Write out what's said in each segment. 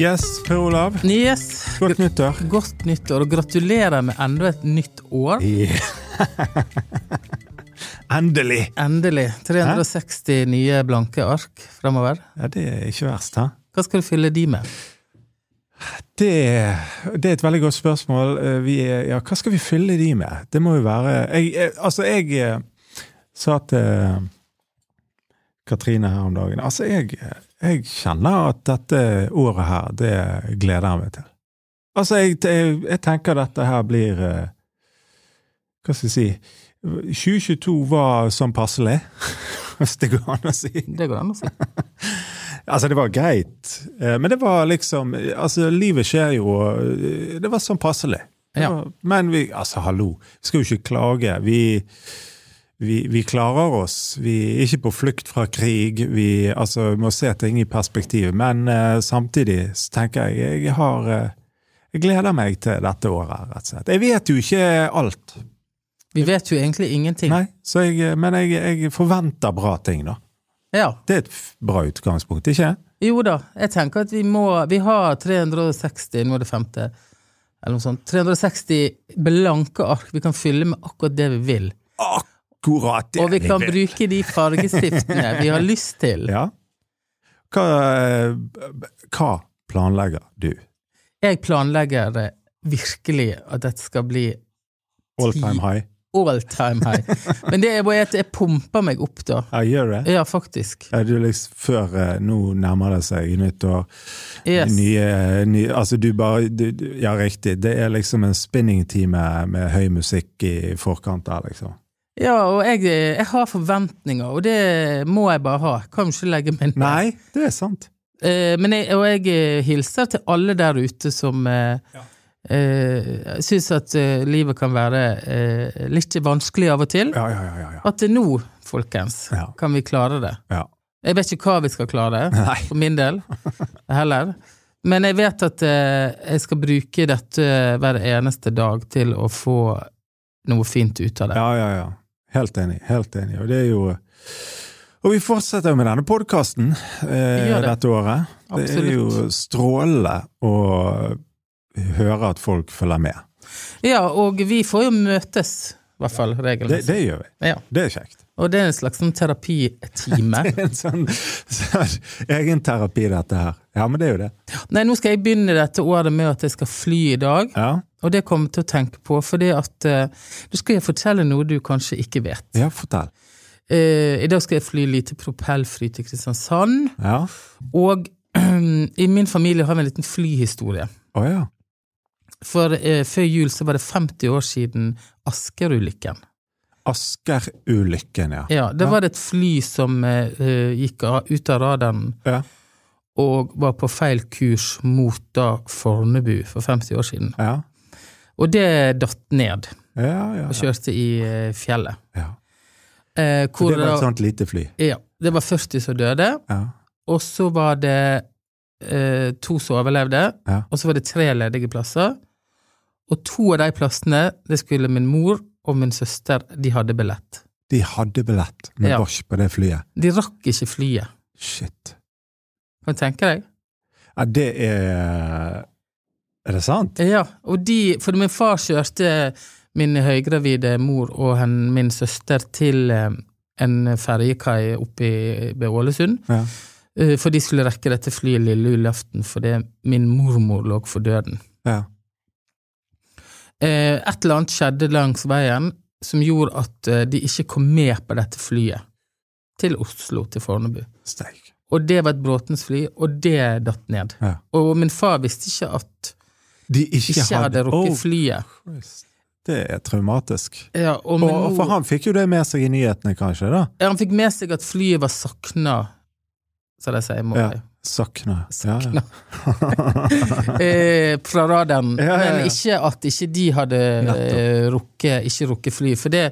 Yes, Per Olav. Yes. Godt nyttår. Godt nyttår, og gratulerer med enda et nytt år. Endelig! Endelig. 360 nye blanke ark fremover. Ja, Det er ikke verst, hæ? Hva skal du fylle de med? Det, det er et veldig godt spørsmål. Eh, Vi er, ja, hva skal vi fylle de med? Det må jo være jeg, jeg, Altså, jeg eh, sa til Katrine her om dagen Altså, jeg, jeg kjenner at dette året her, det gleder jeg meg til. Altså, jeg, jeg, jeg tenker dette her blir eh, Hva skal jeg si 2022 var sånn passelig, hvis det går an å si. Det går an å si. Altså, det var greit, eh, men det var liksom Altså, livet skjer jo, og eh, det var sånn passelig. Ja. Men vi Altså, hallo. Vi skal jo ikke klage. Vi, vi, vi klarer oss. Vi er ikke på flukt fra krig. Vi altså, må se ting i perspektiv. Men uh, samtidig tenker jeg jeg har uh, Jeg gleder meg til dette året, rett og slett. Jeg vet jo ikke alt. Vi vet jo egentlig ingenting. Nei, så jeg, men jeg, jeg forventer bra ting, da. Ja. Det er et bra utgangspunkt, ikke? Jo da, jeg tenker at vi må Vi har 360, nå er det femte, eller noe sånt. 360 blanke ark vi kan fylle med akkurat det vi vil. Akkurat det Og vi kan bruke de fargestiftene vi har lyst til. Ja. Hva, hva planlegger du? Jeg planlegger virkelig at dette skal bli All time high? all time high. Men det er bare at jeg pumper meg opp, da. Ja, gjør det? Ja, faktisk. Er du liksom før eh, Nå nærmer det seg nyttår. Yes. Nye, nye Altså, du bare du, Ja, riktig. Det er liksom en spinningtime med høy musikk i forkant der, liksom. Ja, og jeg, jeg har forventninger, og det må jeg bare ha. Kan ikke legge meg ned. Nei, det er sant. Eh, men jeg, og jeg eh, hilser til alle der ute som eh, eh, syns at eh, livet kan være eh, litt vanskelig av og til. Ja, ja, ja. ja, ja. At det nå, folkens, Ja. kan vi klare det. ja. Jeg vet ikke hva vi skal klare, Nei. for min del, heller. Men jeg vet at eh, jeg skal bruke dette hver eneste dag til å få noe fint ut av det. Ja, ja, ja. Helt enig. Helt enig. Og det er jo Og vi fortsetter jo med denne podkasten eh, det. dette året. Det er jo Absolutt. strålende å høre at folk følger med. Ja, og vi får jo møtes, i hvert fall Det, regelmessig. det gjør vi. Ja. Det er kjekt. Og det er en slags sånn terapitime. En sånn, sånn egen terapi, dette her. Ja, men det er jo det. Nei, nå skal jeg begynne dette året med at jeg skal fly i dag, Ja, og det kommer jeg til å tenke på, fordi at Du Nå skal jeg fortelle noe du kanskje ikke vet. ja fortell. Eh, I dag skal jeg fly lite propellfly til Kristiansand, Ja. og i min familie har vi en liten flyhistorie. Oh, ja. For eh, før jul så var det 50 år siden Asker-ulykken. Asker-ulykken, ja. Ja, da Ja. var det et fly som eh, eh, gikk ut av radaren Ja. og var på feil kurs mot da Fornebu for 50 år siden. Ja, Og det datt ned ja, ja. og kjørte i eh, fjellet. ja. Eh, For det var et sånt lite fly. ja, det var 40 som døde, Ja. og så var det eh, to som overlevde, Ja. og så var det tre ledige plasser. Og to av de plassene, det skulle min mor og min søster, de hadde billett. De hadde billett med Ja. Bosch på det flyet. De rakk ikke flyet. Shit. Kan du tenke deg? Ja, det er Er det sant? Ja, og de, for min far kjørte min høygravide mor og hen, min søster til eh, en ferjekai oppe ved Ålesund, Ja. eh, for de skulle rekke dette flyet lille julaften fordi min mormor lå for døden. Ja. Eh, Et eller annet skjedde langs veien som gjorde at de ikke kom med på dette flyet til Oslo, til Fornebu. Steik. Og det var et Bråtens fly, og det datt ned. Ja. Og min far visste ikke at De ikke, ikke hadde rukket Oh, flyet. Christ. Det er traumatisk. Ja, og Og, og for han fikk jo det med seg i nyhetene, kanskje? da? Ja, han fikk med seg at flyet var sakna, som de sier. Ja. jeg. Sakna. Sakna. eh, fra radaren, men ikke at ikke de hadde eh, rukket, ikke rukket fly. For det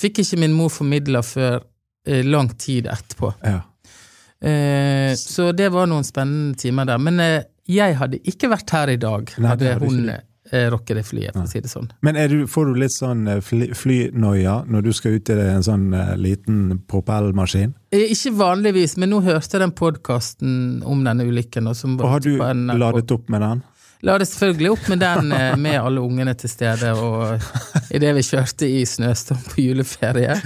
fikk ikke min mor formidla før eh, lang tid etterpå. Ja. Eh, så det var noen spennende timer der. Men eh, jeg hadde ikke vært her i dag, Nei, hadde hun eh, det flyet, for å si det sånn. Men du, får du litt sånn eh, fly, flynoia når du skal ut i en sånn eh, liten propellmaskin? Eh, Ikke vanligvis, men nå hørte jeg den podkasten om denne ulykken. Og, som Og har du ladet opp med den? Ladet selvfølgelig opp med den med alle ungene til stede, og idet vi kjørte i snøstorm på juleferie.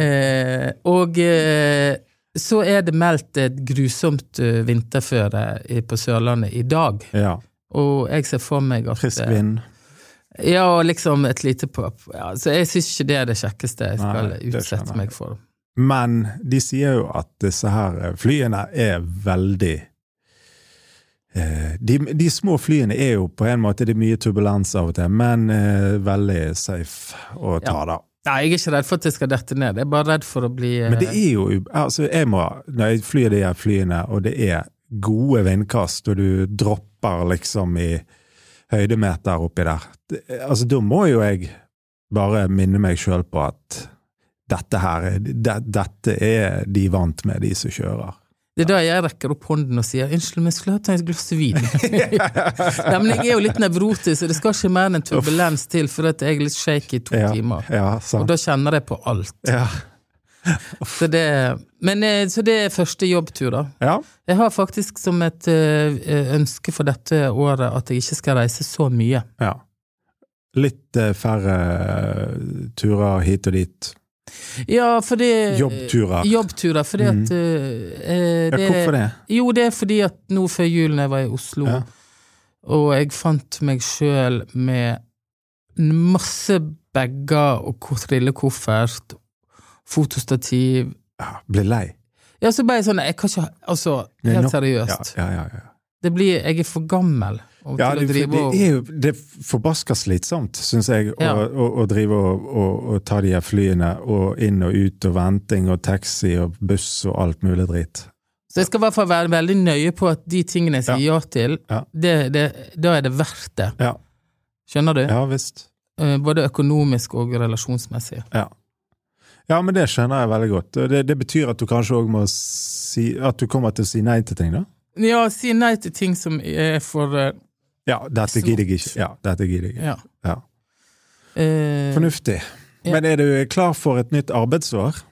Eh, og eh, så er det meldt et grusomt eh, vinterføre på Sørlandet i dag. Ja. Og jeg ser for meg at Frisk eh, vind. Ja, og liksom et lite pop. Ja, så jeg syns ikke det er det kjekkeste jeg skal Nei, utsette meg for. Men de sier jo at disse her eh, flyene er veldig de, de små flyene er jo på en måte det er mye turbulens av og til, men veldig safe å ta, Ja. da. Nei, jeg er ikke redd for at jeg skal dette ned, jeg er bare redd for å bli eh, Men det er jo altså jeg må, Når jeg flyr de her flyene, og det er gode vindkast, og du dropper liksom i høydemeter oppi der, det, altså da må jo jeg bare minne meg sjøl på at dette her er- det, Dette er de vant med, de som kjører. Det er da jeg rekker opp hånden og sier 'unnskyld, men jeg skulle hatt et glass vin'. Nei, men jeg er jo litt nevrotisk, så det skal ikke mer enn en turbulens til for at jeg er litt shaky i to Ja, timer. ja, Og da kjenner jeg på alt. Ja. Så det, men, eh, så det er første jobbtur, da. ja. Jeg har faktisk som et eh, ønske for dette året at jeg ikke skal reise så mye. ja. Litt eh, færre turer hit og dit. Ja, fordi Jobbturer. Jobbturer, fordi Mm. at eh, Ja, hvorfor det? Jo, det er fordi at nå før jul, da jeg var i Oslo, Ja. og jeg fant meg sjøl med masse bager og ko- trillekoffert, fotostativ Ja, Ble lei. Ja, så ble jeg sånn Jeg kan ikke Altså, helt seriøst. ja. Det blir Jeg er for gammel Ja, det, det er jo det er forbaska slitsomt, syns jeg, Ja. å, å, å drive og, å, ta de her flyene og inn og ut og venting og taxi og buss og alt mulig dritt. Så jeg skal i hvert fall være veldig nøye på at de tingene jeg sier ja, til, det, det, da er det verdt det. Ja, Skjønner du? ja visst. Eh, Både økonomisk og relasjonsmessig. Ja. ja, men det skjønner jeg veldig godt. Det, det betyr at du kanskje òg må si At du kommer til å si nei til ting, da? Ja, si nei til ting som er for eh, Ja, dette gidder jeg ikke. Ja, dette gidder jeg ikke. Ja. Ja. Eh, Fornuftig. Men er du klar for et nytt arbeidsår?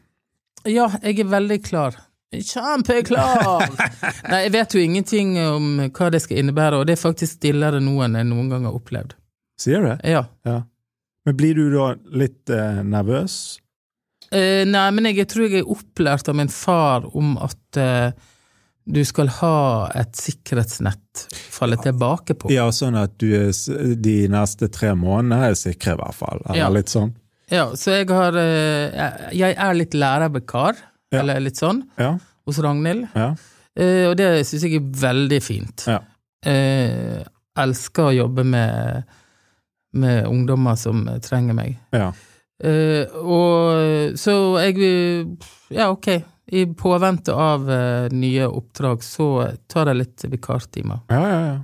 ja, jeg er veldig klar. Kjempeklar! Nei, jeg vet jo ingenting om hva det skal innebære, og det er faktisk stillere nå enn jeg noen gang har opplevd. Sier du det? Ja. Ja. Men blir du da litt eh, nervøs? Eh, nei, men jeg tror jeg er opplært av min far om at eh, du skal ha et sikkerhetsnett falle tilbake på. Ja, sånn at du de neste tre månedene er sikre, i hvert fall. Eller Ja. litt sånn. Ja, så jeg har eh, jeg- Jeg er litt lærervikar, Ja. eller litt sånn, Ja. hos Ragnhild. ja. Eh, og det syns jeg er veldig fint. Ja. Eh, elsker å jobbe med, med ungdommer som trenger meg. ja. Og så jeg Ja, ok. I påvente av eh, nye oppdrag så tar jeg litt vikartimer. Ja, ja, ja.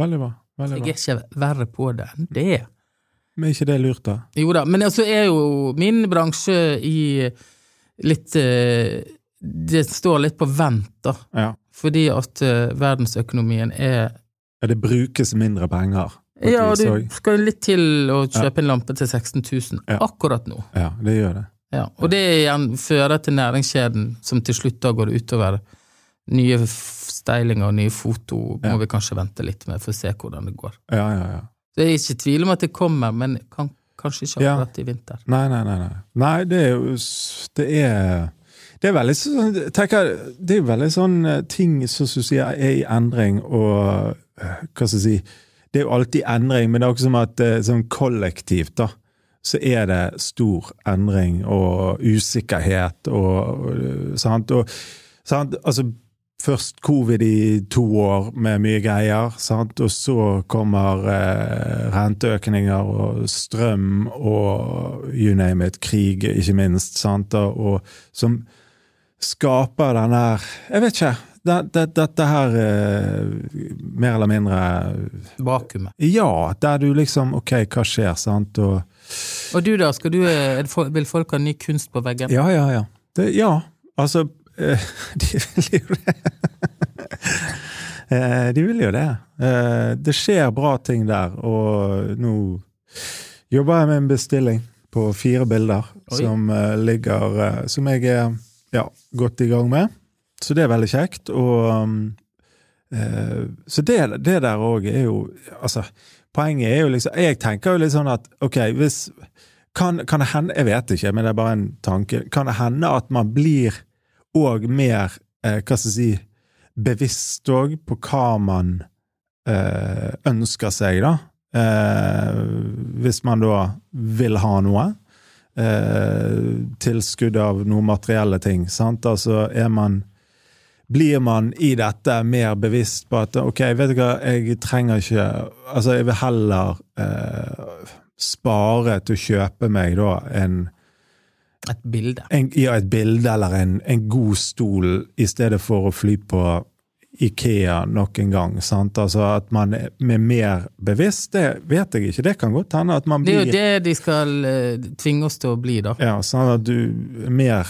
Veldig bra. Veldig Jeg er ikke verre på det enn det. Men er ikke det lurt, da? Jo da, men altså er jo min bransje i litt eh, Det står litt på vent, da. Ja. Fordi at eh, verdensøkonomien er ja det brukes mindre penger. Ja, du skal litt til å kjøpe en lampe til 16 000 Ja. akkurat nå. Ja, det gjør det. Ja, og det igjen fører til næringskjeden, som til slutt da går utover nye stylinger og nye foto, må Ja. vi kanskje vente litt med for å se hvordan det går. Ja, ja, ja. Så jeg er ikke i tvil om at det kommer, men kan, kanskje ikke Ja. akkurat i vinter. Nei, nei, nei. Nei, nei det er jo Det er det er veldig sånn tenker, Det er veldig sånn eh, ting som du sier er i endring, og eh, hva skal jeg si Det er jo alltid endring, men det er også som at sånn kollektivt, da, så er det stor endring og usikkerhet og sant, og sant, altså Først covid i to år med mye greier, sant? og så kommer eh, renteøkninger og strøm og you name it, krig, ikke minst, sant? Og, som skaper den her Jeg vet ikke. det- det- Dette her eh, mer eller mindre Vakuumet. Ja, der du liksom Ok, hva skjer, sant? Og Og du da, skal du, eh, vil folk ha ny kunst på veggen? Ja, ja, ja. Det, ja, altså eh, De vil jo det. Eh, de vil jo det. Eh, det skjer bra ting der, og nå jobber jeg med en bestilling på fire bilder Oi. som ligger Som jeg er ja, godt i gang med. Så det er veldig kjekt. Og eh, Så det, det der òg er jo Altså, poenget er jo liksom Jeg tenker jo litt sånn at ok, hvis kan, kan det hende Jeg vet ikke, men det er bare en tanke. Kan det hende at man blir òg mer eh, Hva skal jeg si bevisst òg på hva man eh, ønsker seg, da. Eh, hvis man da vil ha noe. Eh, tilskudd av noen materielle ting. Sant? Altså er man Blir man i dette mer bevisst på at ok, vet du hva, jeg trenger ikke Altså, jeg vil heller eh, spare til å kjøpe meg da en Et bilde. en, ja, et bilde eller en, en god stol, i stedet for å fly på Ikea nok en gang. Sant? Altså At man er er mer bevisst, det vet jeg ikke. Det kan godt hende at man Det er jo det de skal eh, tvinge oss til å bli, da. Ja, sånn at du er mer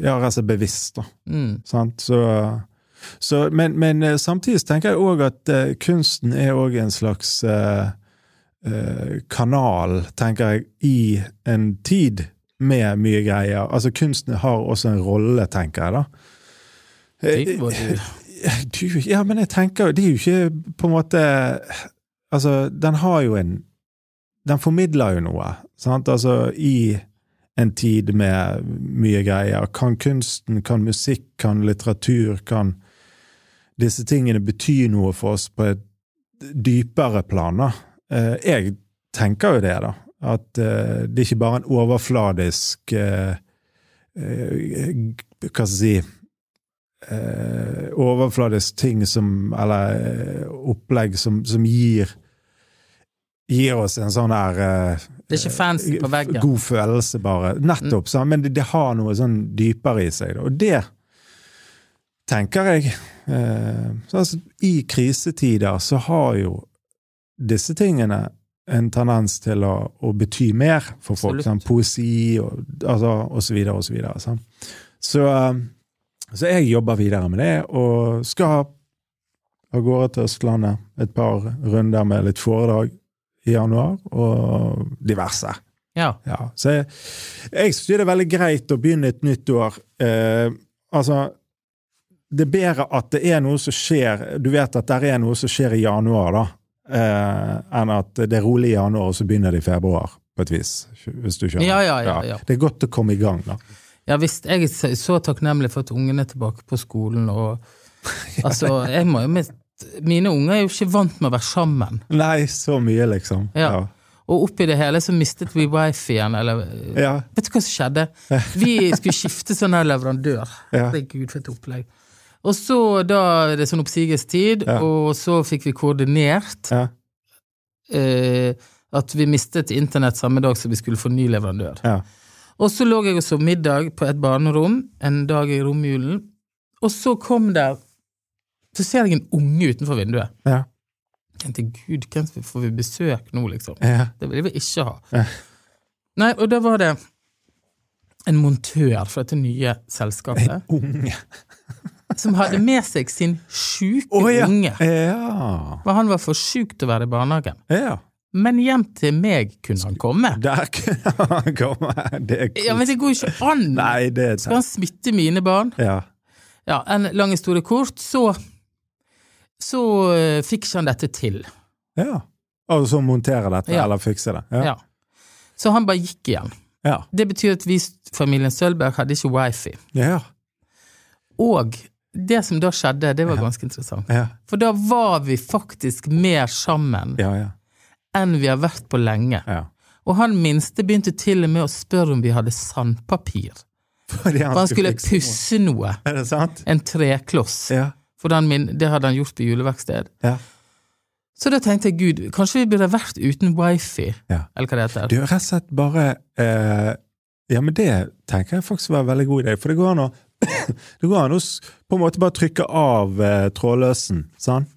Ja, rett og slett bevisst, da. Mm. Sant? Så, så, men, men eh, samtidig tenker jeg òg at uh, kunsten er òg en slags uh, uh, kanal, tenker jeg, i en tid med mye greier. Altså Kunsten har også en rolle, tenker jeg, da. Tenk på du, ja, men jeg tenker jo Det er jo ikke på en måte Altså, den har jo en Den formidler jo noe, sant? Altså, i en tid med mye greier. Kan kunsten, kan musikk, kan litteratur, kan disse tingene bety noe for oss på et dypere plan, da? Eh, jeg tenker jo det, da. At eh, det er ikke bare en overfladisk eh, Hva skal jeg si overfladisk ting som Eller opplegg som, som gir Gir oss en sånn der uh, Det er ikke fancy på veggen. God følelse, bare. Nettopp. Mm. Men det, det har noe sånn dypere i seg. Da. Og det tenker jeg uh, så altså, I krisetider så har jo disse tingene en tendens til å, å bety mer for folk. Sånn, poesi og, altså, og så videre og så videre. Sånn. Så, uh, så jeg jobber videre med det, og skal av gårde til Østlandet et par runder med litt foredrag i januar, og diverse. Ja. Ja, så jeg, jeg synes det er veldig greit å begynne et nytt år. Eh, altså, det er bedre at det er noe som skjer Du vet at det er noe som skjer i januar, da, eh, enn at det er rolig i januar, og så begynner det i februar, på et vis. Hvis du skjønner. Ja, ja. Det er godt å komme i gang, da. Ja visst, jeg er så- takknemlig for at ungene er tilbake på skolen, og altså, jeg må jo Mine unger er jo ikke vant med å være sammen. Nei, så mye, liksom. Ja. Og oppi det hele så mistet vi wifien, eller Ja. Vet du hva som skjedde? Vi skulle skifte sånn her leverandør. Ja. Herregud, for et opplegg. Og så da er det sånn oppsigelsestid, Ja. og så fikk vi koordinert Ja. eh, at vi mistet internett samme dag som vi skulle få ny leverandør. Ja. Og så lå jeg og så middag på et barnerom en dag i romjulen, og så kom der Så ser jeg en unge utenfor vinduet. Ja. Jeg tenkte gud, hvem får vi besøk nå, liksom? Ja. Det vil vi ikke ha. Ja. Nei, og da var det en montør fra dette nye selskapet En Unge. som hadde med seg sin sjuke oh, ja. unge. Ja. For han var for sjuk til å være i barnehagen. ja. Men hjem til meg kunne han komme. Der kunne han komme. Det er Ja, Men det går jo ikke an! Nei, det er Skal han smitte mine barn? Ja. Ja, en lang historie kort, så så eh, fikk ikke han dette til. ja. Og så montere dette, Ja. eller fikse det. Ja. Ja. Så han bare gikk igjen. Ja. Det betyr at vi, familien Sølberg, hadde ikke wifi. Ja. Og det som da skjedde, det var ganske interessant. Ja. For da var vi faktisk mer sammen Ja. ja. enn vi har vært på lenge. ja. Og han minste begynte til og med å spørre om vi hadde sandpapir. For han skulle fikse noe. pusse noe. Er det sant? En trekloss. Ja. For min, det hadde han gjort på juleverksted. Ja. Så da tenkte jeg gud, kanskje vi burde vært uten wifi, Ja. eller hva det heter. Du, rett og slett bare eh, Ja, men det tenker jeg faktisk var en veldig god idé, for det går an å Det går an å på en måte bare trykke av eh, trådløsen, sant,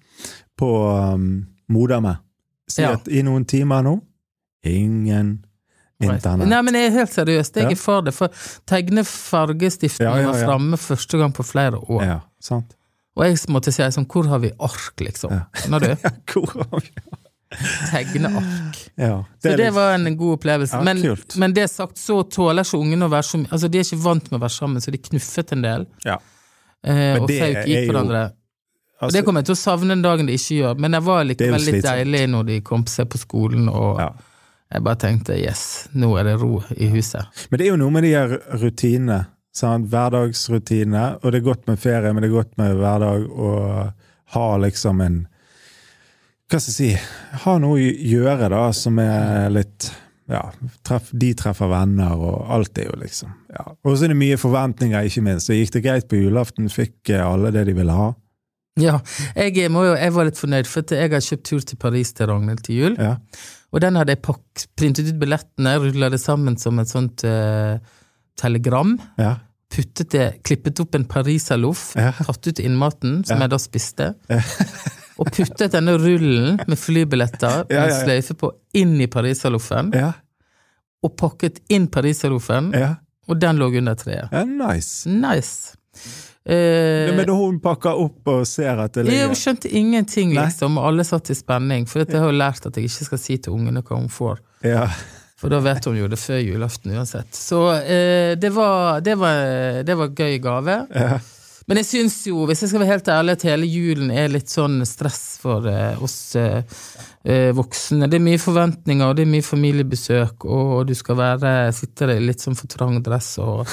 på um, modemet. Si Ja. at i noen timer nå ingen internett. Nei, men jeg er helt seriøst, jeg Ja. er for det. For tegnefargestiftene Ja, ja, var framme første gang på flere år. Ja, sant. Og jeg måtte si sånn, hvor har vi ark, liksom? Skjønner du? Hvor har vi Tegneark. Ja, Så er det var en god opplevelse. Ja, men, men det sagt, så tåler ikke ungene å være så mye Altså, de er ikke vant med å være sammen, så de knuffet en del. Ja. Eh, og det fauk gikk jo- hverandre. Og Altså, det kommer jeg til å savne den dagen de ikke gjør, men det var Det likevel litt deilig når de kom seg på skolen, og ja. jeg bare tenkte yes, nå er det ro i huset. Men det er jo noe med de her rutinene. Sant? Hverdagsrutine. Og det er godt med ferie, men det er godt med hverdag å ha liksom en Hva skal jeg si Ha noe å gjøre, da, som er litt ja, treff, De treffer venner, og alt er jo liksom ja. Og så er det mye forventninger, ikke minst. Så gikk det greit på julaften? Fikk eh, alle det de ville ha? Ja, jeg, må jo, jeg var litt fornøyd, for jeg har kjøpt tur til Paris til Ragnhild til jul. Ja. Og den hadde jeg pakk, printet ut billettene, rulla det sammen som et sånt uh, telegram. Ja. Puttet det, klippet opp en pariserloff, Ja. tatt ut innmaten, som Ja. jeg da spiste. og puttet denne rullen med flybilletter med Ja, ja, ja. sløyfe på inn i pariserloffen. Ja. Og pakket inn pariserloffen, ja. og den lå under treet. ja nice. Nice. Eh, Men da hun pakka opp og ser at det jeg Hun skjønte ingenting, liksom, og alle satt i spenning. For jeg har jo lært at jeg ikke skal si til ungene hva hun får. ja. For da vet hun jo det før julaften uansett. Så eh, det, var, det, var, det var gøy gave. Ja. Men jeg syns jo, hvis jeg skal være helt ærlig, at hele julen er litt sånn stress for eh, oss eh, eh, voksne. Det er mye forventninger, og det er mye familiebesøk, og du skal være, sitte i litt sånn for trang dress og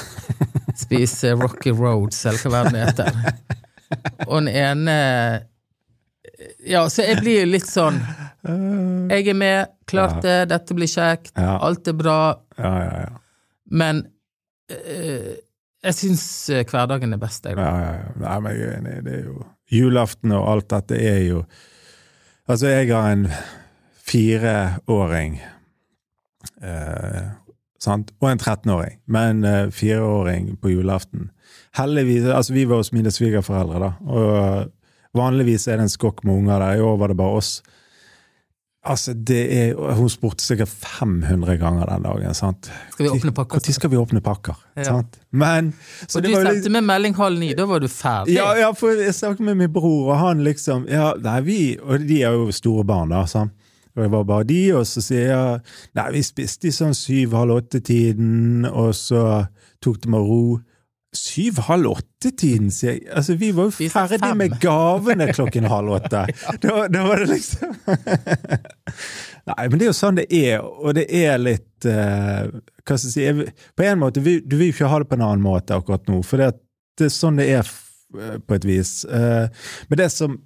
spise Rocky Roads, eller hva verden heter. Og den ene Ja, så jeg blir jo litt sånn Jeg er med, klart det, dette blir kjekt, alt er bra, Ja, ja, ja. men eh, jeg syns eh, hverdagen er best, jeg. Ja, ja, ja. Nei, men jeg er enig. Det er jo Julaften og alt dette er jo Altså, jeg har en fireåring eh, sant? og en 13-åring, men eh, fireåring på julaften. Heldigvis Altså, vi var hos mine svigerforeldre, da, og vanligvis er det en skokk med unger der. I år var det bare oss. Altså, det er Hun spurte sikkert 500 ganger den dagen. sant? Skal vi åpne pakker? Når skal vi åpne pakker? Ja. Sant? Men så Og du jo litt- sendte med melding halv ni, da var du ferdig. ja, ja, for jeg snakket med min bror, og han liksom ja, Nei, vi Og de er jo store barn, da. sant? Og det var bare de, og så sier jeg Nei, vi spiste i sånn syv-halv åtte-tiden, og så tok det med ro. Syv-halv åtte-tiden, sier jeg. Altså, vi var jo ferdig med gavene klokken halv åtte. Da, da var det liksom Nei, men det er jo sånn det er, og det er litt uh, Hva skal jeg si På en måte, vi, du vil jo ikke ha det på en annen måte akkurat nå, for det, det er sånn det er eh, på et vis. Uh, men det som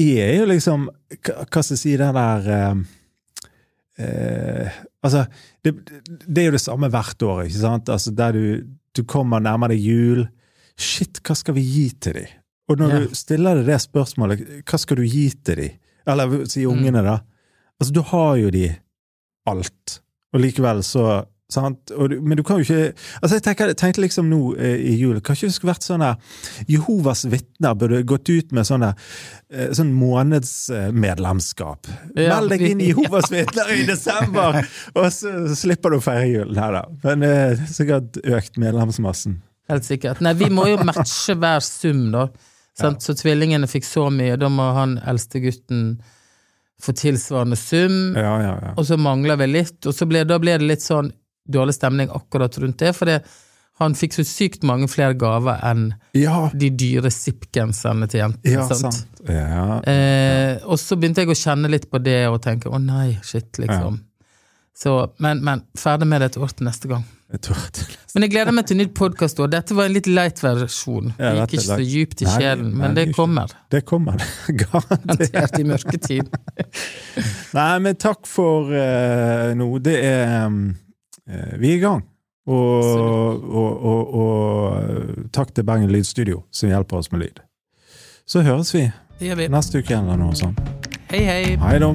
er jo liksom Hva skal jeg si, den der uh, Altså, det, det er jo det samme hvert år, ikke sant? Altså, der du, du kommer nærmere jul. Shit, hva skal vi gi til dem? Og når Ja. du stiller deg det spørsmålet, hva skal du gi til dem? Eller si ungene, da. Altså, du har jo de alt, og likevel så du, men du kan jo ikke Altså, jeg tenker, tenkte liksom nå eh, i jul Kanskje det skulle vært sånn Jehovas vitner burde gått ut med sånne eh, sånn månedsmedlemskap. Ja, Meld deg inn i Jehovas vitner i desember, og så slipper du å feire jul. Nei da. Men eh, sikkert økt medlemsmassen. Helt sikkert. Nei, vi må jo matche hver sum, da. Sant? Så tvillingene fikk så mye, da må han eldste gutten få tilsvarende sum, Ja, ja, ja. og så mangler vi litt, og så ble, da ble det litt sånn dårlig stemning akkurat rundt det, for det, han fikk så sykt mange flere gaver enn Ja, de dyre zipp-genserne til jentene. ja sant? sant. Ja. Eh, og så begynte jeg å kjenne litt på det og tenke å nei, shit, liksom. Så, men, men ferdig med det et år til neste gang. Til neste. Men jeg gleder meg til nytt podkastår. Dette var en litt light versjon. Ja, Det gikk ikke så djupt i sjelen, nei, men det er kommer. Det kommer garantert. I mørketid. Nei, men takk for uh, nå. Det er um, Vi er i gang. Og, og, og, og eh, takk til Bergen Lydstudio, som hjelper oss med lyd. Så høres vi vi. neste uke eller noe sånt. Hei, hei. Hei da.